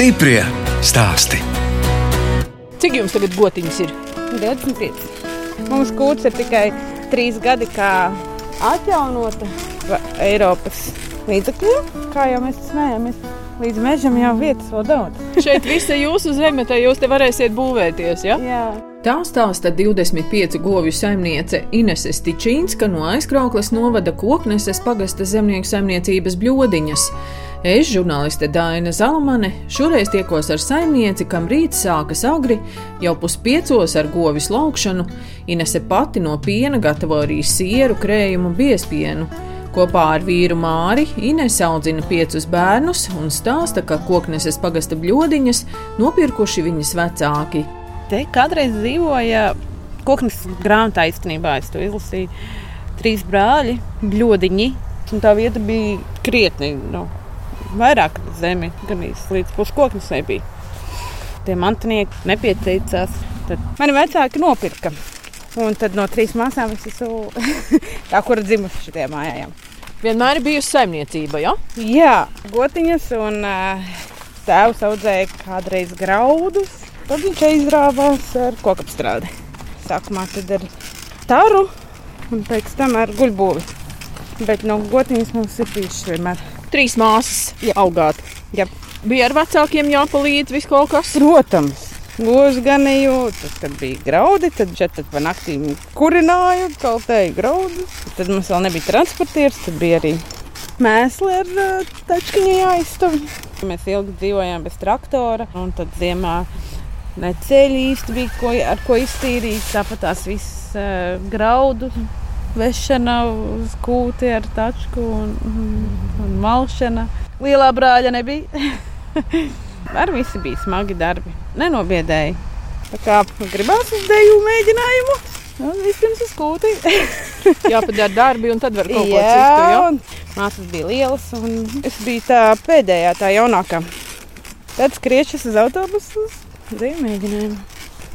Stiprie stāsti. Cik jums tagad gotiņas ir? 25. Mums kūts ir tikai 3 gadi, kā atjaunota Eiropas līdzekļiem. Kā jau mēs smējamies, līdz mežam jau vietas vēl daudz. Šeit viss ir jūsu zeme, tai jūs te varēsiet būvēties. Ja? Jā. Tā stāsta 25 govju saimniece Inese Stičīnska no aizkrauklas novada Kokneses pagasta zemnieku saimniecības bļodiņas. Es, žurnāliste Dāna Zalamane, šoreiz tiekos ar saimnieci, kam rīts sākas agri, jau puspiecos ar govis laukšanu. Inese pati no piena gatavo arī sieru, krējumu, biespienu. Kopā ar vīru Māri Inês audzina piecus bērnus un stāsta, ka kokneses pagasta bļodiņas nopirkuši viņas vecāki. Te kādreiz dzīvoja koknes grāmatā īstenībā. Es to izlasīju. Trīs brāļi, bļodiņi. Un tā vieta bija krietni nu, vairāk zemi, gan līdz puskoknesai bija. Tie mantinieki nepieteicās. Tad mani vecāki nopirka. Un tad no trīs māsām es esmu tā, kura dzimusi šajā mājā. Vienmēr ir bijusi saimniecība, ja? Jā, gotiņas un uh, tēvs audzēja kādreiz graudus. Tad viņš aizrāvās ar kokapstrādi. Sākumā tad ar taru un pēc tam ar guļbūvi. Bet no gotiņas mums ir bijušas vienmēr. Trīs māsas Jā. augāt. Jā. Bija ar vecākiem jāpalīdz visu kaut kas. Protams, Gozi ganīju, tad, kad bija graudi, tad tad pa naktīm kurināju, kaltēju graudus. Tad mums vēl nebija transportieris, tad bija arī mēsli ar uh, tačkiņu jāiztuv. Mēs ilgi dzīvojām bez traktora, un tad ziemā neceļi īsti bija, ko, ar ko iztīrīt. Tāpat tās visas uh, graudu vešana uz kūti ar tačku un, un, un malšana. Lielā brāļa nebija. Ar visi bija smagi darbi. Nenobiedēja. Tā kā gribās uz dēļu mēģinājumu. Nu, vispirms uz kūti. Jāpadara darbi, un tad var kaut ko Jā, citu. Un Māsas bija lielas, un es biju tā pēdējā, tā jaunākā. Tad skriešas uz autobusu uz dēļu mēģinājumu.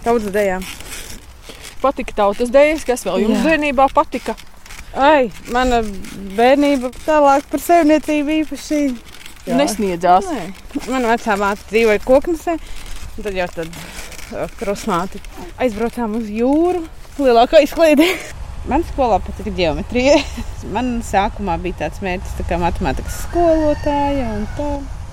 Daudz dēļām. Patika tautas dēļas, kas vēl jums Jā. bērnībā patika. Ai, mana bērnība tālāk par saimniecību īpaši. Jā. Nesniedzās. Nē. Mana vecā māte dzīvoja koknesē, un tad jau tad krusmāti aizbraucām uz jūru. Lielākā izklaide. Man skolā patika geometrija. Man sākumā bija tāds mērķis, tā kā matemātikas skolotāja un tā.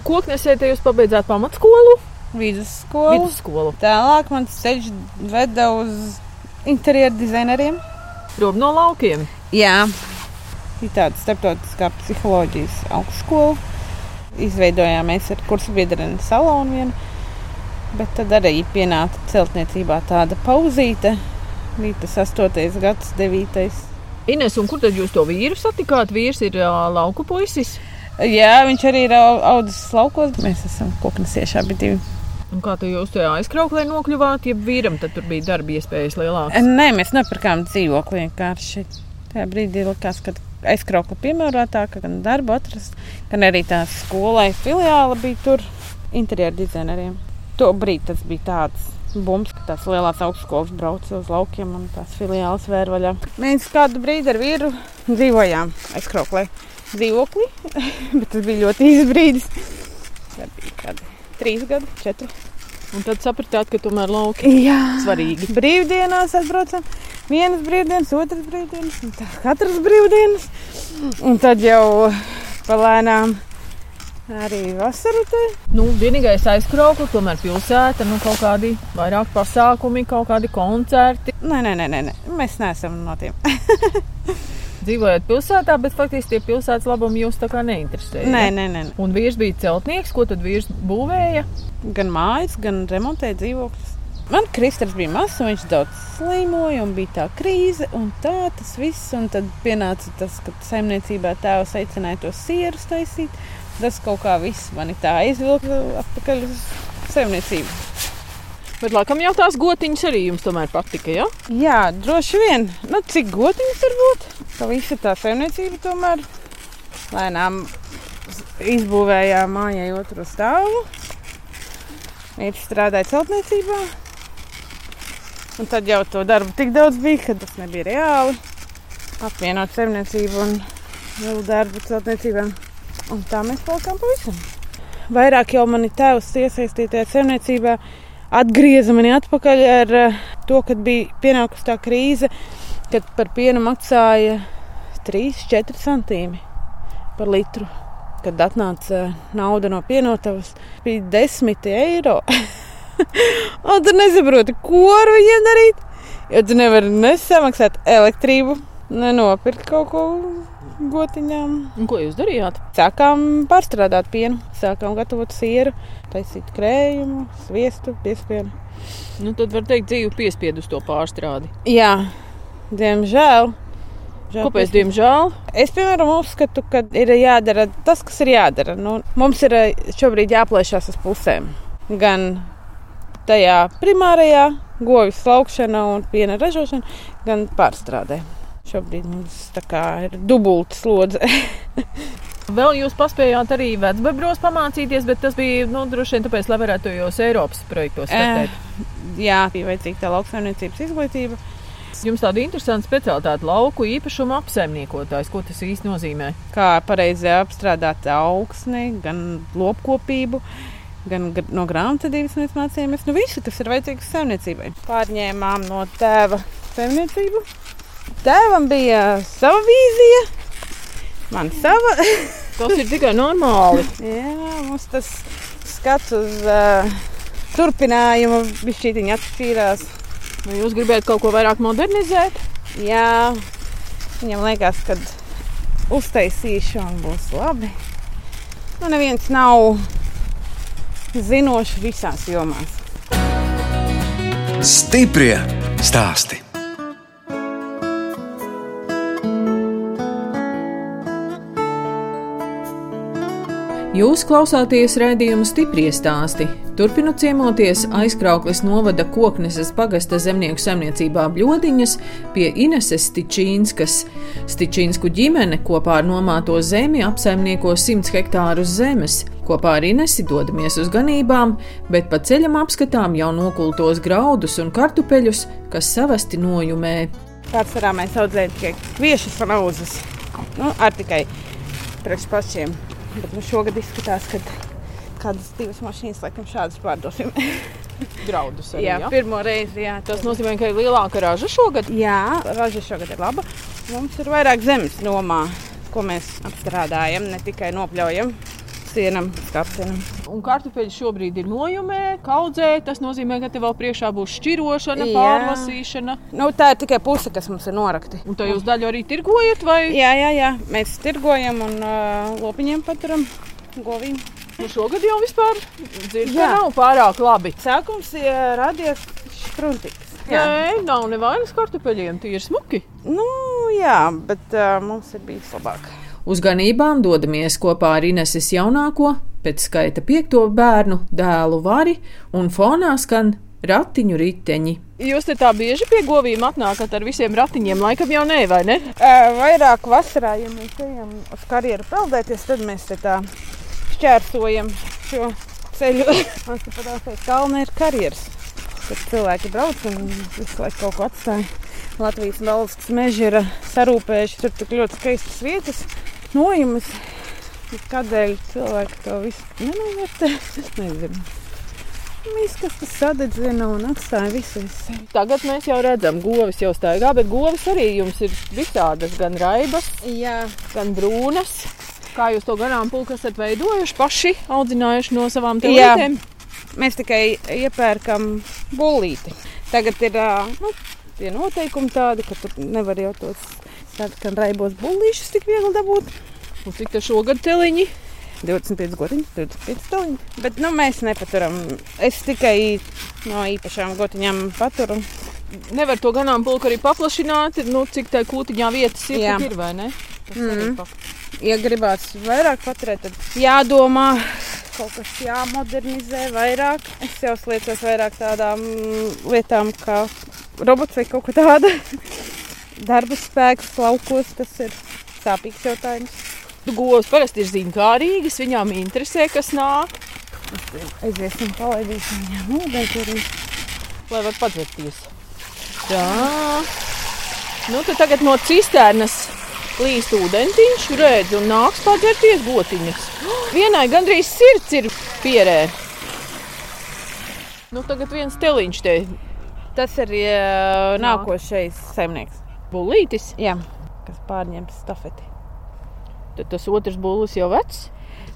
Koknesē te jūs pabeidzāt pamatskolu, Vidusskola. vidusskolu. Tālāk man ceļš veda uz interjeru dizaineriem. Prom no laukiem. Jā, ir tāda starptautiskā psiholoģijas augstskola. Izveidojām mēs ar kursu biedreni salonu vienu. Bet tad arī pienāca celtniecībā tāda pauzīte. Bija tas 8. gads, 9. Ines, un kur tad jūs to vīru satikāt? Vīrs ir ā, lauku puisis. Jā, viņš arī ir au- audzis laukos. Mēs esam koknesiešā abi divi. Un kā tu jūs tajā aizkrauklē nokļuvāt, ja vīram tur bija darba iespējas lielākas? Nē, mēs nepirkām dzīvokli vienkārši. Tajā brīdī likās, ka aizkraukla piemērotāka, gan darbu atrast, gan arī tā skolai filiāla bija tur interjeru dizaineriem. To brīdi tas bija tāds. Bums, ka tās lielās augstskolas brauca uz laukiem un tās filiāles vēra vaļā. Mēs kādu brīdi ar vīru dzīvojām aizkrauklē dzīvoklī, bet tas bija ļoti īsts brīdis. Tā bija kādi trīs gadi, četri. Un tad sapratāt, ka tomēr lauki Jā, svarīgi. brīvdienās atbraucam. Vienas brīvdienas, otras brīvdienas, un tā katras brīvdienas. Un tad jau palēnām arī vasaru te. Nu, vienīgais aizkrauklis, tomēr pilsēta, nu, kaut kādi vairāk pasākumi, kaut kādi koncerti. Nē, nē, nē, nē. mēs neesam no tiem. Dzīvojat pilsētā, bet faktiski tie pilsētas labumi jūs tā kā neinteresē. Nē, nē, nē. Un vīrs bija celtnieks, ko tad vīrs būvēja? Gan mājas, gan remontēja dzīvokļus. Man Kristers bija mazs, un viņš daudz slimoja, un bija tā krīze, un tā tas viss. Un tad pienāca tas, kad saimniecībā tēvs aicināja to sieru taisīt. Tas kaut kā viss mani tā aizvilka atpakaļ uz saimniecību. Bet, laikam, jau tās gotiņas arī jums tomēr patika. Ja? Jā, droši vien. Nu, cik gotiņas var būt? Ka visa tā saimniecība tomēr lēnām izbūvējām mājai otru stāvu. Viņš strādāja celtniecībā. Un tad jau to darbu tik daudz bija, ka tas nebija reāli. Apvienot saimniecību un lielu darbu celtniecībā. Un tā mēs palikām pavisam. vairāk jau mani tēvs iesaistītajā saimniecībā atgrieza mani atpakaļ ar eh, to, kad bija pienākusi tā krīze, kad par pienu maksāja 3-4 centīmi par litru. Kad atnāca nauda no pienotavas, bija 10 eiro. Un tu nesaproti, ko ar viņiem darīt. Jo tu nevari nesamaksāt elektrību, nenopirkt kaut ko gotiņām. Un ko jūs darījāt? Sākām pārstrādāt pienu, sākām gatavot sieru, taisīt krējumu, sviestu, piespienu. Nu, tad var teikt, dzīve piespiedu uz to pārstrādi. Jā, diemžēl. Žēl, Kāpēc, piespiedu. diemžēl? Es, piemēram, uzskatu, ka ir jādara tas, kas ir jādara. Nu, mums ir eh, šobrīd jāplēšās uz pusēm. Gan tajā primārajā govs laukšana un piena ražošana, gan pārstrādē. Šobrīd mums tā kā ir dubulta slodze. Vēl jūs paspējāt arī vecbebros pamācīties, bet tas bija nu, droši vien tāpēc, lai varētu jūs Eiropas projektos startēt. Jā, bija vajadzīga tā lauksaimniecības izglītība. Jums tāda interesanta specialitāte - lauku īpašuma apsaimniekotājs. Ko tas īsti nozīmē? Kā pareizi apstrādāt augsni, gan lopkopību. Gan no grāmatvedības mēs mācījāmies nu, visu, kas ir vajadzīgs saimniecībai. Pārņēmām no tēva saimniecību. Tēvam bija sava vīzija, man sava. Tas ir tikai normāli. Jā, mums tas skats uz uh, turpinājumu bija šī viņa atšķīrās. Vai jūs gribētu kaut ko vairāk modernizēt? Jā, viņam liekas, ka uztaisīšu un būs labi. Nu, neviens nav zinošs visās jomās. Stiprie stāsti. Jūs klausāties raidījuma stipri stāstī. Turpinot ciemoties aizkrauklis novada kokneses pagasta zemnieku saimniecībā Bļodiņas pie Ineses Stičīnskas. Stičīnsku ģimene kopā ar nomāto zemi apsaimnieko 100 hektārus zemes. Kopā ar Inesi dodamies uz ganībām, bet pa ceļam apskatām jau nokultos graudus un kartupeļus, kas savesti nojumē. Pārsvarā mēs audzējam tikai kviešas un auzas. Nu, ar tikai priekš pašiem. Bet nu, šogad izskatās, ka kādas divas mašīnas laikam šādas pārdosim. Graudus arī. jā, jā. pirmo reizi. Jā, Tas nozīmē, ka ir lielāka raža šogad. Jā, raža šogad ir laba. Mums ir vairāk zemes nomā, ko mēs apstrādājam, ne tikai nopļaujam. Sienam, skaptenam. Un kartupeļi šobrīd ir nojumē, kaudzē. Tas nozīmē, ka te vēl priekšā būs šķirošana, Jā. pārlasīšana. Nu, tā ir tikai puse, kas mums ir norakti. Un to jūs daļu arī tirgojat? Vai Jā, jā, jā. mēs tirgojam un uh, lopiņiem paturam govīm. nu, šogad jau vispār dzird, ka Jā. nav pārāk labi? Sākums ir radies špruntīgs. Nē, nav nevainas kartupeļiem, tie ir smuki. Nu, jā, bet uh, mums ir bijis labāk. Uz ganībām dodamies kopā ar Ineses jaunāko, pēc skaita piekto bērnu dēlu vari, un fonā skan ratiņu riteņi. Jūs te tā bieži pie govīm atnākat ar visiem ratiņiem, laikam jau nē, vai ne? Uh, vairāk vasarā, ja mēs ejam uz karjeru peldēties, tad mēs te tā šķērsojam šo ceļu. Mums te patās kalna ir karjeras. Kad cilvēki brauc un visu laiku kaut ko atstāja. Latvijas valsts meži ir sarūpējuši tur tik ļoti skaistas vietas, nojumas. Kādēļ cilvēki to visu nenovērtē? Es nezinu. Viss, kas tas sadedzina un atstāja visu visu. Tagad mēs jau redzam, govis jau staigā, bet govis arī jums ir visādas, gan raibas, Jā, gan brūnas. Kā jūs to ganāmpulku esat veidojuši paši, audzinājuši no savām Jā. telītēm? Mēs tikai iepērkam bullīti. Tagad ir nu, tie noteikumi tādi, ka tu nevari jau tos sarkanu raibos bullīšus tik viegli dabūt. Un cik te šogad teliņi? 25 gotiņas, 25 stūriņi. Bet nu, mēs nepaturam. Es tikai no īpašām gotiņām paturu. Nevar to ganāmpulku arī paplašināt, nu, cik tā kūtiņā vietas ir, ir vai ne? Tas arī pa- Ja gribās vairāk paturēt, tad jādomā, kaut kas jāmodernizē vairāk. Es jau sliecos vairāk tādām mm, lietām, kā robots vai kaut kā tāda. Darba spēks laukos tas ir sāpīgs jautājums. Govs parasti ir zinkārīgas, viņām interesē, kas nāk, Aiziesim, palaidīsim viņam ūdeni arī. lai var padzerties. Tā. Nu, tad tagad no cisternas, Līst ūdentiņš, redz, un nāks paģerties gotiņas. Vienai gandrīz sirds ir pierē. Nu, tagad viens teliņš te Tas ir uh, nākošais saimnieks. Bulītis. Jā, kas pārņems stafeti. Tad tas otrs būlis jau vecs.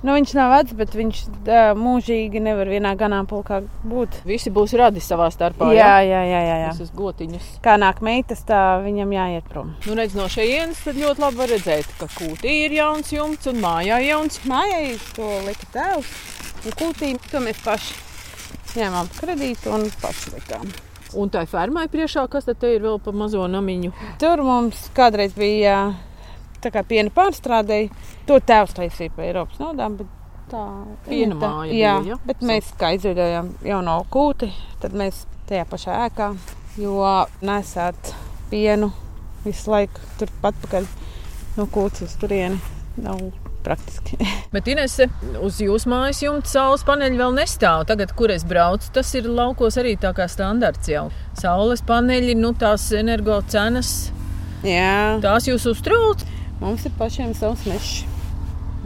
Nu, viņš nav vecs, bet viņš uh, mūžīgi nevar vienā ganāmpulkā būt. Visi būs radi savā starpā. Jā, jā, jā. jā, jā. Ir gotiņas. Kā nāk meitas, tā viņam jāiet prom. Nu, redz, no šejienes tad ļoti labi var redzēt, ka kūtī ir jauns jumts un mājā jauns. Mājai to lika tēvs un kūtīm. To mēs paši ņēmām kredītu un paši likām. Un tā fermai priekšā, kas tad ir vēl pa mazo namiņu. Tur mums kādreiz bija tā kā piena pārstrādēji. To tēvs taisīja par Eiropas naudām. bet Tā Piena tā, māja jā, bija, ja? bet mēs kā izveidojām jauno kūti, tad mēs tajā pašā ēkā, jo nesāt pienu visu laiku turpat pakaļ no kūts uz turieni. Nav praktiski. Bet Inese, uz jūsu mājas jumta saules paneļi vēl nestāv. Tagad, kur es braucu, tas ir laukos arī tā kā standarts jau. Saules paneļi, nu tās energo cenas, Jā, tās jūs uztrauc. mums ir pašiem savs mežs.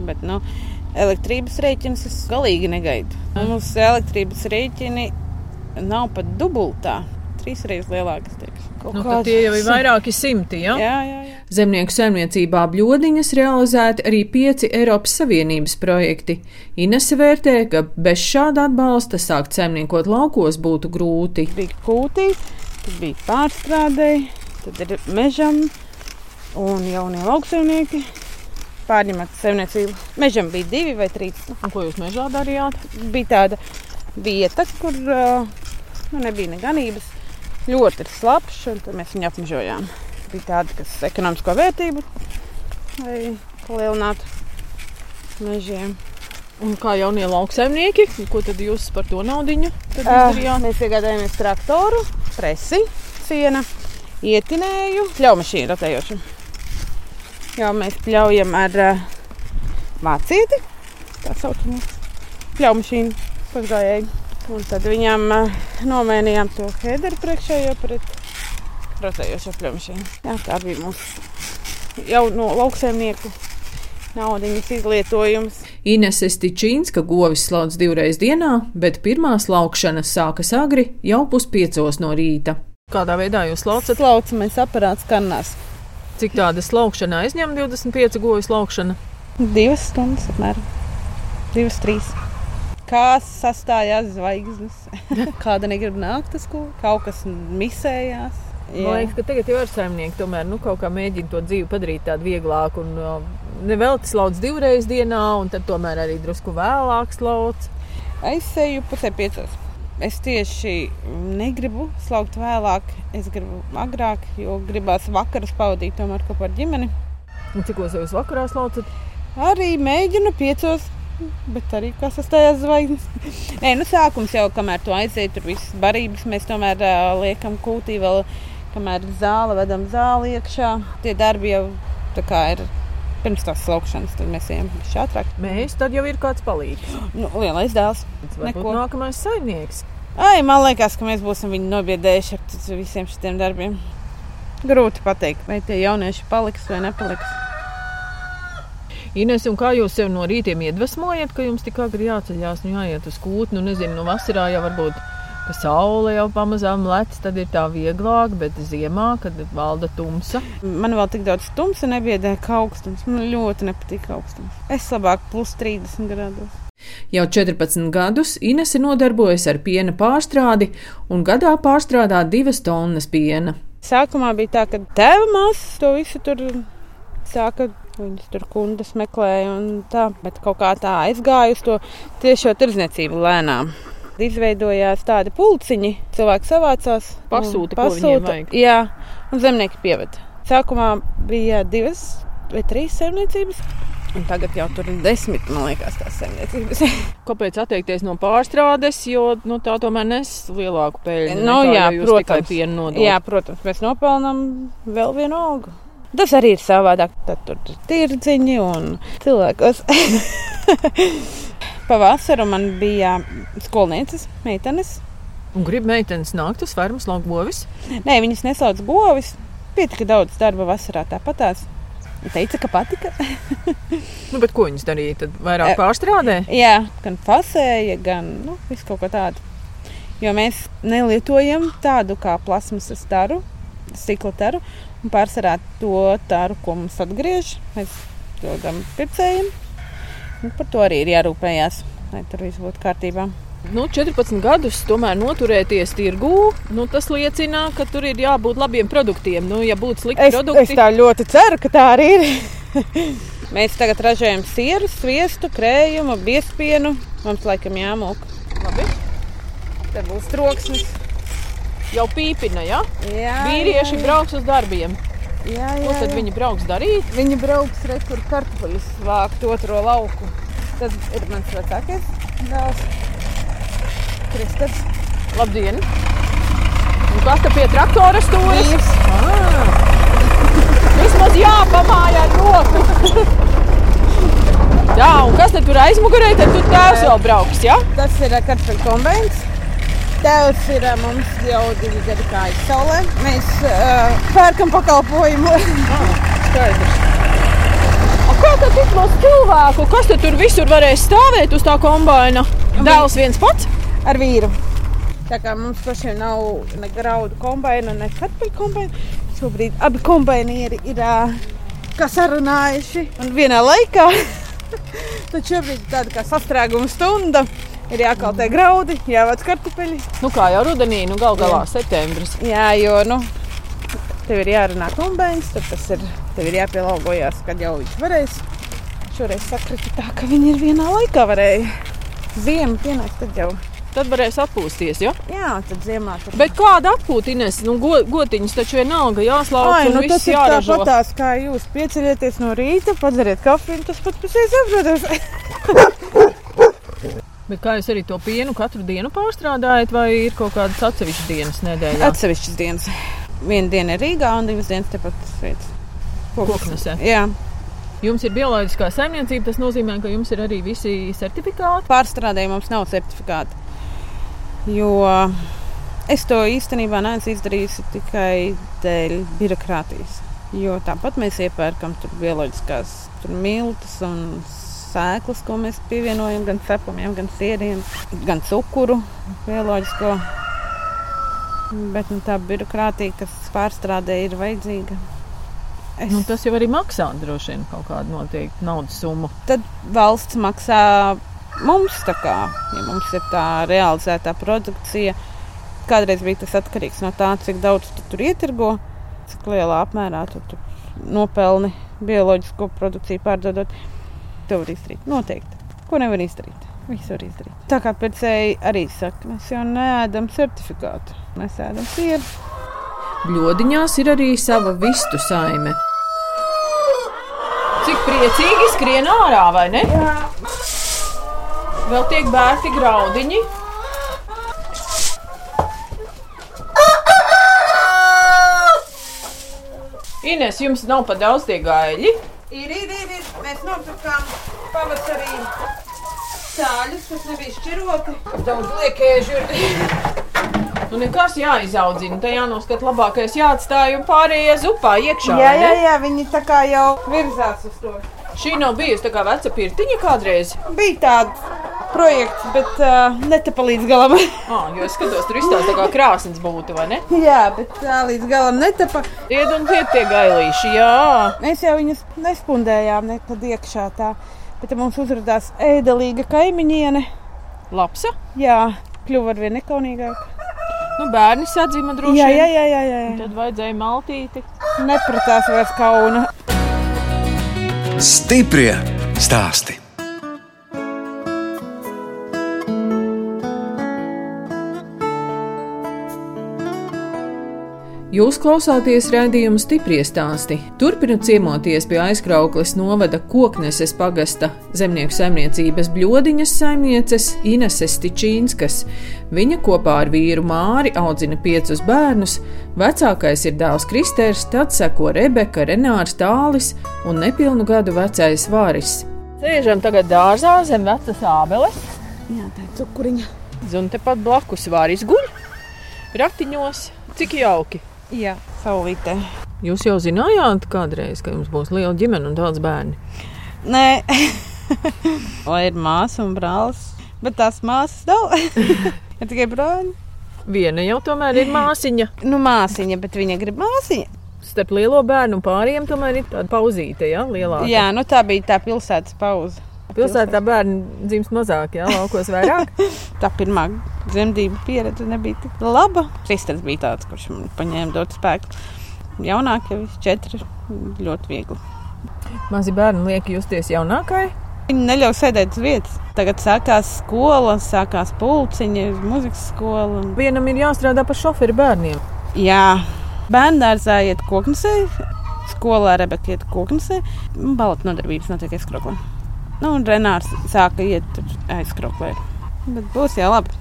Bet, nu, elektrības rēķins es galīgi negaidu. Mums elektrības rēķini nav pat dubultā. Trīs reizes lielākas. Nu, kāds- tie jau ir vairāki simti. Ja? Jā, jā, jā. Zemnieku saimniecībā bļodiņas realizēti arī pieci Eiropas Savienības projekti. Inese vērtē, ka bez šāda atbalsta sākt saimniekot laukos būtu grūti. Bija kūtī, tad bija pārstrādēji, tad ir mežam un jaunie lauksaimnieki. Pārņemat saimniecību. Mežam bija divi vai trīs. Un ko jūs mežā darījāt? Bija tāda vieta, kur uh, nu, nebija ne ganības. Ļoti ir slapjš, un tad mēs viņu apmežojām. Bija tāda, kas ekonomisko vērtību palielinātu mežiem. Un kā jaunie lauksaimnieki, ko tad jūs par to naudiņu tad Uh, izdarījāt? mēs iegādājāmies traktoru, presi, siena, ietinēju, pļaumašīnu rotējošu. Jā, mēs pļaujam ar uh, vācieti, tā saucamā pļaumašīnu pašgājēji. Un tad viņam uh, nomainījām to hederu priekšējo pret rotējošo pļaumašīnu. Jā, tā bija mūsu jau no lauksaimnieku naudiņas izlietojums. Inese Stičīnska govis slauc divreiz dienā, bet pirmā slaukšana sākas agri jau puspiecos no rīta. Kādā veidā jūs slaucat? Slaucamais aparāts kanās. Cik tāda slaukšana aizņem 25 govis slaukšana? Divas stundas, apmēram. Divas, trīs. Kā sastājās zvaigznes? Kāda negrib nākt uz skolu? Kaut kas misējās. Man liekas, ka tagad jau ir saimnieki, tomēr nu, kaut kā mēģina to dzīvi padarīt tādu vieglāku. Un, uh, nevelti slauc divreiz dienā, un tad tomēr arī drusku vēlāk slauc. Aizsēju pusē piecos. Es tieši negribu slaukt vēlāk, es gribu agrāk, jo gribās vakarus pavadīt tomēr kopā ar ģimeni. Un cik jūs vakarā slaucat? Arī mēģinu piecos, bet arī kā sastājās zvaigznes. Nē, nu sākums jau, kamēr to aiziet, tur visas barības mēs tomēr uh, liekam kūtī vēl, kamēr ir zāle, vedam zāli iekšā. Tie darbi jau tā kā ir pirms tās slaukšanas, tad mēs ejam šātrāk. Mēs tad jau ir kāds palīgs. Nu, lielais dēls. Neko. nākamais saimnieks. Ai, man liekas, ka mēs būsim viņu nobiedējuši ar visiem šiem darbiem. Grūti pateikt, vai tie jaunieši paliks vai nepaliks. Ines, kā jūs sev no rītiem iedvesmojat, ka jums tik agri jāceļās, nu jāiet uz kūtni, nu nezinu, no vasarā jau varbūt, ka saule jau pamazām lec, tad ir tā vieglāk, bet ziemā, kad valda tumsa. Man vēl tik daudz tumsa nebiedē, kā augstums. Man ļoti nepatīk augstums. Es labāk plus 30 grādos. Jau 14 gadus Inese nodarbojas ar piena pārstrādi un gadā pārstrādā divas tonnas piena. Sākumā bija tā, ka tēva māsas to visu tur sāka. Viņas tur kundas meklēja, un tā, bet kaut kā tā aizgāja uz to tiešo tirdzniecību lēnām. Izveidojās tādi pulciņi, cilvēki savācās. Pasūta, vajag. Jā, un zemnieki pieveda. Sākumā bija divas vai trīs saimniecības, un tagad jau tur ir desmit, man liekas, tās saimniecības. Kāpēc atteikties no pārstrādes, jo nu, tā tomēr nes lielāku peļņu? Nu, nekā, jā, protams. Jā, protams, mēs nopelnām vēl vienu algu. Tas arī ir savādāk. Tad tur ir tirdziņi un cilvēkos. Pavasarī man bija skolnieces, meitenes. Un grib meitenes nākt uz fermas lauku govis. Nē, viņas nesauc govis. Pietika daudz darba vasarā tāpatās. Teica, ka patika. Nu, bet ko viņas darīja? Tad vairāk pārstrādē? Jā, gan fasēja, gan nu, visu kaut ko tādu. Jo mēs nelietojam tādu kā plasmasas taru, stikla taru. Un pārsvarā to taru, ko mums atgriež, mēs dodam pircējiem. Un par to arī ir jārūpējās, lai tur viss būtu kārtībā. Nu, 14 gadus tomēr noturēties tirgū, nu, tas liecina, ka tur ir jābūt labiem produktiem. Nu, ja būtu slikti Es, produkti, es tā ļoti ceru, ka tā arī ir. mēs tagad ražojam sieru, sviestu, krējumu, biespienu. Mums laikam jāmūk. Labi. Te būs troksnis. jau pīpina, ja? Jā, Vīrieši jā, brauks uz darbiem. Jā, Ko jā, tad jā. viņi brauks darīt? Viņi brauks rekur kartupeļus vākt otro lauku. Tas ir mans vecākais dēls. Kristaps. Labdien! Un kas te pie traktora? Vīrs. Ah. Vismaz jāpamāja ar roku. Jā, un kas tad tur aizmugurē, tad tur tēvs vēl brauks, ja? Tas ir kartupeļu kombināts. Tēvs ir ā, mums jau divi gadi kā izsaulē. Mēs uh, pērkam pakalpojumu. Skaidrs. A, Kā tad tik maz cilvēku? Kas tad tur visur varēs stāvēt uz tā kombaina? Dēls viens pats? ar vīru. Tā kā mums pašiem nav ne graudu kombaina, ne kartupeļu kombaina. Šobrīd abi kombainieri ir ā, kā sarunājuši un vienā laikā. Tad šobrīd ir tāda kā sastrēguma stunda. Ir jākaltē graudi, jāvāc kartupeļi. Nu kā jau rudenī, nu gal galā septembris. Jā, jo nu, tev ir jārunā kombains, tad tas ir, tev ir jāpielāgojas, kad jau viņš varēs. Šoreiz sakrita tā, ka viņi ir vienā laikā varēja. Ziema pienāks, tad jau. Tad varēs atpūsties, ja? Jā, tad ziemā tur Bet kāda atpūtines? Nu, go, gotiņas taču vienalga jāslauka Ai, nu tas ir jāražo. tāpatās, kā jūs pieceļaties no rīta, padzeriet kafiju, un tas pats par sevi saprotams. Bet kā jūs arī to pienu katru dienu pārstrādājat, vai ir kaut kādas atsevišķas dienas nedēļā? Atsevišķas dienas. Viena diena ir Rīgā, un divas dienas tepat vietas. Koknesē. Jā, Jums ir bioloģiskā saimniecība, tas nozīmē, ka jums ir arī visi certifikāti. pārstrādē mums nav certifikāta. Jo es to īstenībā neesmu izdarījusi tikai dēļ birokrātijas. Jo tāpat mēs iepērkam bioloģiskās tur miltus un sēklas, ko mēs pievienojam gan cepumiem, gan sieriem, gan cukuru bioloģisko. Bet nu, tā birokrātija, kas pārstrādē, ir vajadzīga. Es, Nu, tas jau arī maksā droši vien kaut kādu noteiktu naudas summu. tad valsts maksā mums, kā, ja mums ir tā realizētā produkcija. Kādreiz bija tas atkarīgs no tā, cik daudz tu tur ietirgo, cik lielā apmērā tu tur nopelni bioloģisko produkciju pārdodot. To var izdarīt. Noteikti. Ko nevar izdarīt? Visu var izdarīt. Tā kā pēcēji arī saka, mēs jau neēdam certifikātu. Mēs ēdam sieru. Bļodiņās ir arī sava vistu saime. Cik priecīgi skrien ārā, vai ne? Jā. Vēl tiek bērti graudiņi. Ines, jums nav pa daudz tie gaļi. Ir, ir, ir, ir. Mēs nopirkām pavasarī cāļus, kas nebija šķiroti. Daudz liekēžu ir. Nu, nekas jāizaudzina. Te jānoskat labākais jāatstāj un pārējie zupā iekšā. Jā, jā, jā, viņi tā kā jau virzās uz to. Šī nav bijusi tā kā veca pirtiņa kādreiz. Bija tāds projekts, bet uh, netapa līdz galam. Ah, jo es skatos, tur izstāsta tā kā krāsnes būtu, vai ne? jā, bet tā līdz galam netapa. Ied un iet tie gailīši, jā. Mēs jau viņus nespundējām nekad iekšā tā. Bet mums uzrādījās ēdelīga kaimiņiene. Lapsa. Jā, kļuva ar vien nekaunīgāk. Nu, bērni sadzima droši Jā, jā, jā, jā, jā. Tad vajadzēja maltīti. Nepratās vairs kauna. Stiprie stāsti. Jūs klausāties raidījuma stipri stāstī. Turpinot ciemoties pie aizkrauklis novada kokneses pagasta zemnieku saimniecības bļodiņas saimnieces Ineses Tičīnskas. Viņa kopā ar vīru Māri audzina piecus bērnus. Vecākais ir dēls Kristers, tad seko Rebeka, Renārs Tālis un nepilnu gadu vecais Vāris. Sēžam tagad dārzā zem vecas ābeles, Jā, tā ir cukuriņa. un tepat blakus Vāris guļ ratiņos. Cik jauki! Jā, saulītē. Jūs jau zinājāt, kādreiz, ka jums būs liela ģimene un daudz bērnu. Nē, vai ir māsa un brālis, bet tās māsas nav. ir tikai brāļi. Viena jau tomēr ir māsiņa. Nu, māsiņa, bet viņa grib māsiņu. Starp lielo bērnu un pāriem tomēr ir tāda pauzīte, ja lielāka. Jā, nu tā bija tā pilsētas pauze. Pilsētā bērni dzimst mazāk, jā, laukos vairāk. tā pirmā dzemdību pieredze nebija tik laba. Kristers bija tāds, kurš man paņēma daudz spēku. Jaunākie, četri, ļoti viegli. Mazi bērni liek justies jaunākai. Viņi neļauj sēdēt uz vietas. Tagad sākās skola, sākās pulciņa, muzikas skola. Vienam ir jāstrādā par šoferu bērniem. Jā, bērnu dārzā iet koknesē, skolā Rebeka iet koknesē, balot nodarbības notiek aizskroklē. Nu, un Renārs sāka iet aizskroklē. Bet būs jau labi.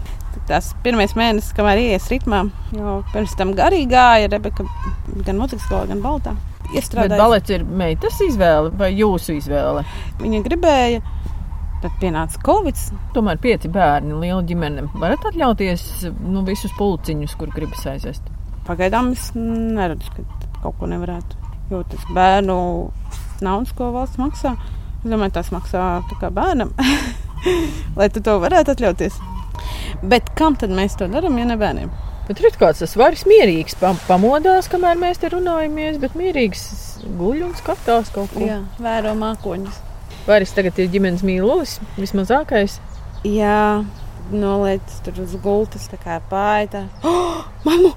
Tas pirmais mēnesis, kamēr ienāca ritmā, jau pirms tam garīgi gāja Rebeka gan muzikas skolā, gan balotā iestrādājis. Balets ir meitas izvēle vai jūsu izvēle? Viņa gribēja. Tad pienāca Covid. Tomēr pieci bērni, liela ģimene. Varat atļauties nu, visus pulciņus, kur gribas aizvest? Pagaidām es neredzu, ka kaut ko nevarētu. Jo tas bērnu naudas, ko valsts maksā, es domāju, tas maksā bērnam, lai tu to varētu atļauties. Bet kam tad mēs to darām, ja ne bērniem? Bet tur ir kāds tas varis mierīgs, pam pamodās, kamēr mēs te runājamies, bet mierīgs guļ un skatās kaut ko. Jā, vēro mākoņus. Varis tagad ir ģimenes mīlulis, vismazākais. Jā, noliec tur uz gultas, tā kā pāri. Oh, Mamu,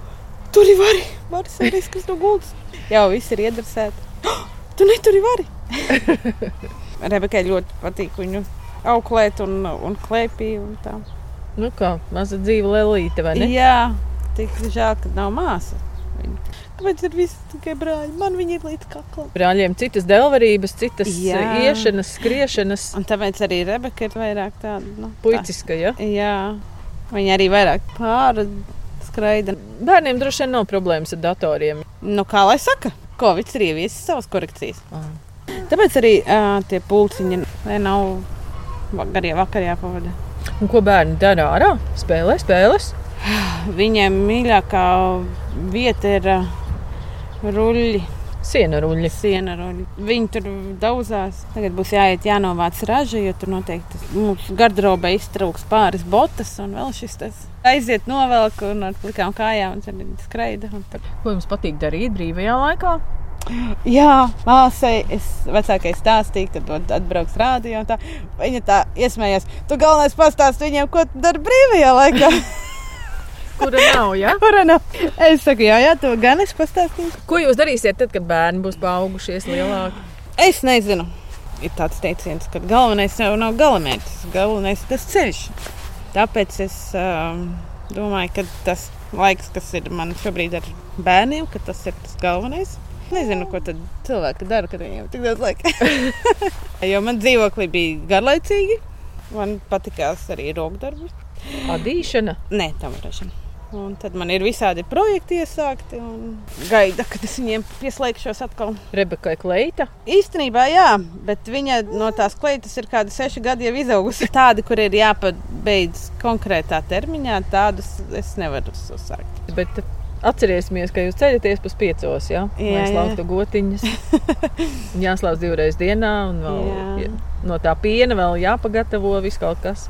tur ir vari! Varis ir risks no gultas. Jau viss ir iedresēti. Oh, tu neturi vari! Rebekai ļoti patīk viņu auklēt un, un klēpī un tā. Nu kā, maza dzīva lelīte, vai ne? Jā, Tik žēl, ka nav māsa. Kāpēc ir visi tikai brāļi? Man viņi ir līdz kaklam. Brāļiem citas dēlvarības, citas Jā. iešanas, skriešanas. Un tāpēc arī Rebeka ir vairāk tāda nu, puiciska. Ja? Jā, viņa arī vairāk pāri skraida. Bērniem droši vien nav problēmas ar datoriem. Nu, kā lai saka, Covid ir ieviesis savas korekcijas. Ah. Tāpēc arī uh, tie pulciņi nav garie vakarā jāpavada. Un ko bērni dara ārā? Spēlē, spēlēs. Viņiem mīļākā vieta ir uh, ruļļi. Siena ruļļi. Siena ruļļi. Viņi tur daudzās. Tagad būs jāiet, jānovāc raža, jo tur noteikti mūsu garderobē iztrūks pāris botas un vēl šis tas. Aiziet, novelk un ar plikām kājām un tad skraida. Tad... Ko jums patīk darīt brīvajā laikā? Jā, māsai, es vecākais stāstīju, kad atbrauks rādio. Viņa tā iesmējās. Tu galvenais pastāst viņiem, ko tu dari brīvajā laikā. Kura nav? Ja? Kura nav? Es saku, jā, jā, to gan es pastāstīšu. Ko jūs darīsiet tad, kad bērni būs paaugušies lielāki? Es nezinu. Ir tāds teiciens, ka galvenais jau nav galamērķis, galvenais ir tas ceļš. Tāpēc es um, domāju, ka tas laiks, kas ir man šobrīd ar bērniem, tas ir tas galvenais. Nezinu, ko tad cilvēki dara, kad viņiem tik daudz laika. jo man dzīvoklī bija garlaicīgi. Man patīkās arī rokdarbi. Adīšana? Nē, tam ir rašana. Un tad man ir visādi projekti iesākti. Gaida, kad es viņiem pieslēgšos atkal. Rebeka Kleita? Īstenībā, jā, bet viņa no tās kleitas ir kādi seši gadi jau izaugusi. Tādi, kur ir jāpabeidz konkrētā termiņā, tādus es nevaru uzsākt. Bet Atcerēsimies, ka jūs ceļaties pēc piecos, ja? jā, lai slauktu gotiņas. Jāslauc divreiz dienā, un vēl, jā. no tā piena vēl jāpagatavo viss kaut kas.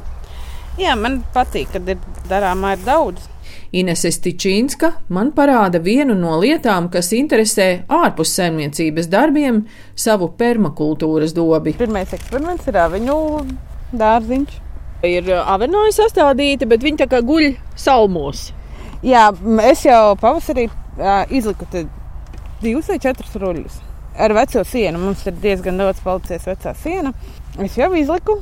Jā, man patīk, kad ir darāmā ir daudz. Inese Stičīnska man parāda vienu no lietām, kas interesē ārpus saimniecības darbiem, savu permakultūras dobi. Pirmais eksperiments ir aviņu dārziņš. Ir avinoja sastādīta, bet viņi tā kā guļ salmos. Jā, es jau pavasarī uh, izliku divus vai četrus ruļļus. Ar veco sienu mums ir diezgan daudz palicis vecā siena. Es jau izliku,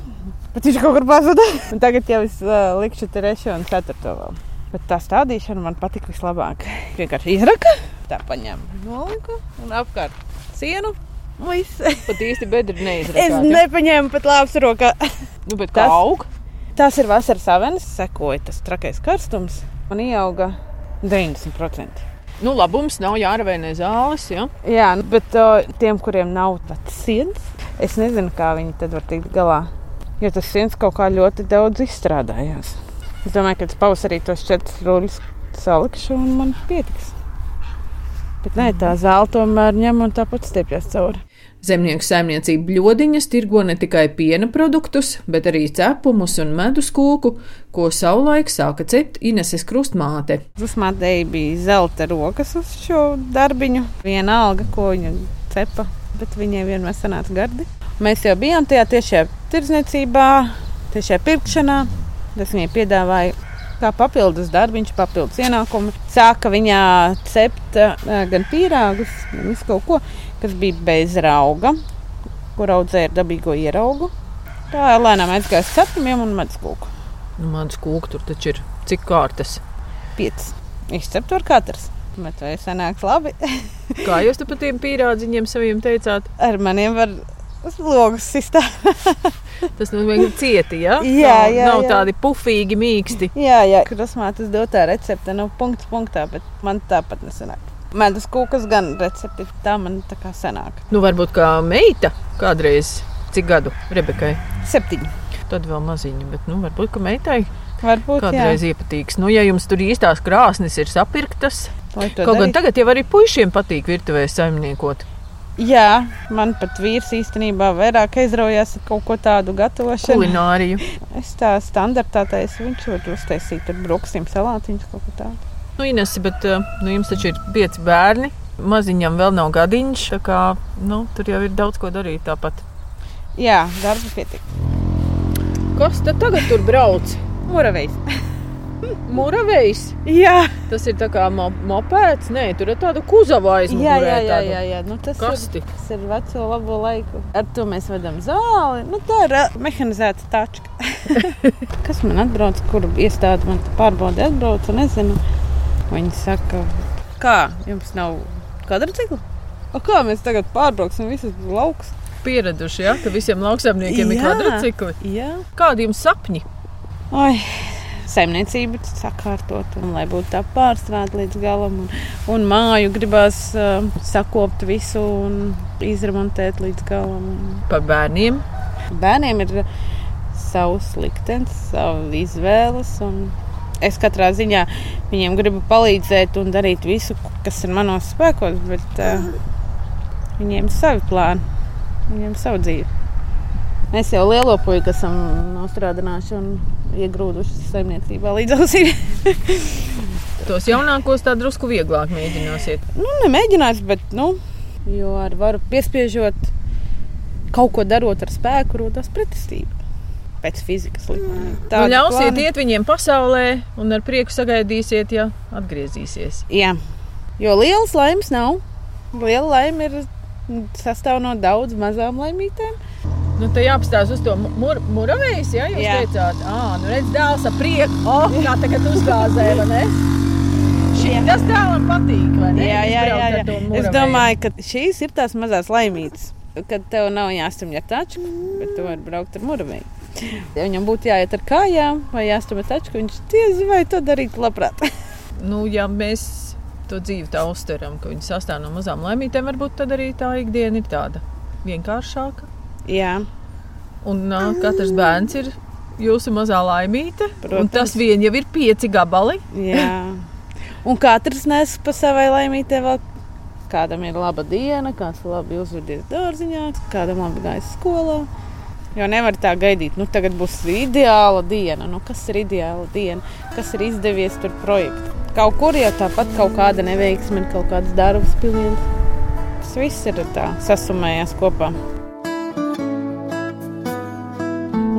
Bet viņš kaut kur pazuda. Tagad jau es uh, likšu trešo un ceturto vēl. Bet tā stādīšana man patika vislabāk. Vienkārši izraka, tā paņēma noliku un apkārt sienu. Viss. Pat īsti bedri neizrakāt. Es nepaņēmu pat lāps rokā. Nu, bet tas, aug? Tas ir vasaras avenes, sekoja tas trakais karstums. Man ieauga 90%. Nu, labums nav jāravēnē zāles. Ja? Jā, bet uh, tiem, kuriem nav tāds sirds, es nezinu, kā viņi tad var tikt galā jo tas siens kaut kā ļoti daudz izstrādājās. Es domāju, ka es pavasarī tos četrus ruļus salikšu un man pietiks. Bet nē, tā zāle tomēr ņem un tāpat stiepjas cauri. Zemnieku saimniecība bļodiņas tirgo ne tikai piena produktus, bet arī cepumus un medus kūku, ko savulaik sāka cept Ineses krustmāte. Krustmātei bija zelta rokas uz šo darbiņu. Viena alga, ko viņa cepa, bet viņai vienmēr sanāca gardi. Mēs jau bijām tajā tiešajā tirdzniecībā, tiešajā pirkšanā. Tas viņai piedāvāja kā papildus darbiņš, papildus ienākumi. Sāka viņā cept gan pīrāgus, gan visu kaut ko kas bija bez rauga, kur audzēja dabīgo ieraugu. Tā lēnām aizgāja uz cepumiem un medus kūku. Nu, medus kūku tur taču ir cik kārtas? Piecas. Izcept var katrs. Bet vai sanāks labi? Kā jūs par tiem pīrādziņiem saviem teicāt? Ar maniem var logus sistēmu. Tas nozīmē, ka cieti, ja? jā, jā, nav jā. tādi pufīgi, mīksti. Jā, jā. krusmātes dotā recepte, nu, punkts punktā, bet man tāpat nesanāk. Medus kūkas gan recepti, tā man tā kā senāk. Nu, varbūt kā meita kādreiz, cik gadu Rebekai? Septiņi. Tad vēl maziņa, bet nu, varbūt, ka meitai Varbūt kādreiz jā. iepatīks. Nu, ja jums tur īstās krāsnes ir sapirktas, Kaut kaut gan tagad jau arī puišiem patīk virtuvē saimniekot. Jā, man pat vīrs īstenībā vairāk aizraujās ar kaut ko tādu gatavošanu. Kulināriju. Es tā standartā taisu, viņš var uztaisīt ar brokastīm salātiņus kaut ko tādu. Nu, Ines, bet nu, jums taču ir pieci bērni. Maziņam vēl nav gadiņš, tā kā nu, tur jau ir daudz ko darīt tāpat. Jā, darba pietiek. Kas tad tagad tur brauc? Muravejs. Muravejs. Jā, Tas ir tā kā mo mopēds. Nē, tur ir tāda kuzava jā, aizmugurē. jā, jā, tāda jā, jā. Nu, tas, Kasti. ir, tas ir veco labo laiku. Ar to mēs vedam zāli. Nu, tā ir ā, mehanizēta tačka. Kas man atbrauc, kur iestāde man pārbauda atbrauca, nezinu. Viņi saka, kā jums nav kvadrcikla? O, kā mēs tagad pārbrauksim visus laukus? Pieraduši, ja, ka visiem lauksaimniekiem ir Jā. kvadrcikli. Jā. Kādi jums sapņi? Oi, saimniecība sakārtot, un lai būtu tā pārstrādāta līdz galam. Un, un māju gribās uh, sakopt visu un izremontēt līdz galam. Par bērniem. bērniem ir savs liktenis, savas izvēles. un Es katrā ziņā viņiem gribu palīdzēt un darīt visu, kas ir manos spēkos, bet uh, viņiem ir savi plāni, viņiem ir sava dzīve. Mēs jau lielo puiku esam nostrādājuši un iegrūduši saimniecībā līdz ausīm. Tos jaunākos tā drusku vieglāk mēģināsiet. nu, nemēģinās, bet, nu, jo ar varu piespiežot, kaut ko darot ar spēku, rodas pretestība. Pēc fizikas likumiem. Nu, ļausiet iet viņiem pasaulē un ar prieku sagaidīsiet, ja atgriezīsies. Jā, jo lielas laimes nav. Liela laime ir sastāv no daudz mazām laimītēm. Nu, te jāapstāsta uz to mur muravējs, ja jūs Jā. teicāt, ah, nu redz, dēls ar prieku, oh, kā tagad uzgāzē, vai ne? Šī, tas dēlam patīk, vai ne? Jā, jā, jā, jā. Es domāju, ka šīs ir tās mazās laimītes. Kad tev nav jāstumj ar taču, bet tu vari braukt ar muravēju. Ja viņam būtu jāiet ar kājām vai jāstumj ar taču, viņš diez vai to darītu labprāt. Nu, ja mēs to dzīvi tā uztveram, ka viņi sastāv no mazām laimītēm, varbūt tad arī tā ikdiena ir tāda vienkāršāka. Jā, Un uh, katrs bērns ir jūsu mazā laimīte. un Protams. Tas vien jau ir pieci gabali. jā. Un katrs nes pa savai laimītē vēl. Kādam ir laba diena, kāds labi uzvedies dārziņā, kādam labi gājis skolā. Jo nevar tā gaidīt, nu tagad būs ideāla diena. Nu, kas ir ideāla diena? Kas ir izdevies tur projektā? Kaut kur jau tāpat kaut kāda neveiksme, kaut kāds darbs pilns. Tas viss ir tā sasumējās kopā.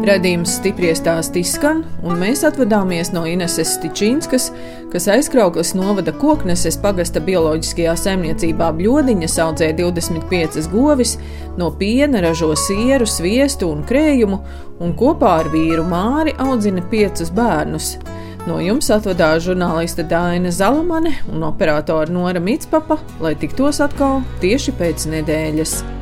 Radījums stipri stāstī skan, un mēs atvadāmies no Ineses Stičīnskas, kas aizkrauklas novada kokneses pagasta bioloģiskajā saimniecībā bļodiņas audzē 25 govis, no piena ražo sieru, sviestu un krējumu, un kopā ar vīru Māri audzina piecus bērnus. No jums atvadās žurnāliste Dāna Zalamane un operātora Nora Mitspapa, lai tiktos atkal tieši pēc nedēļas.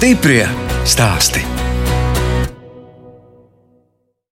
Stiprie stāsti.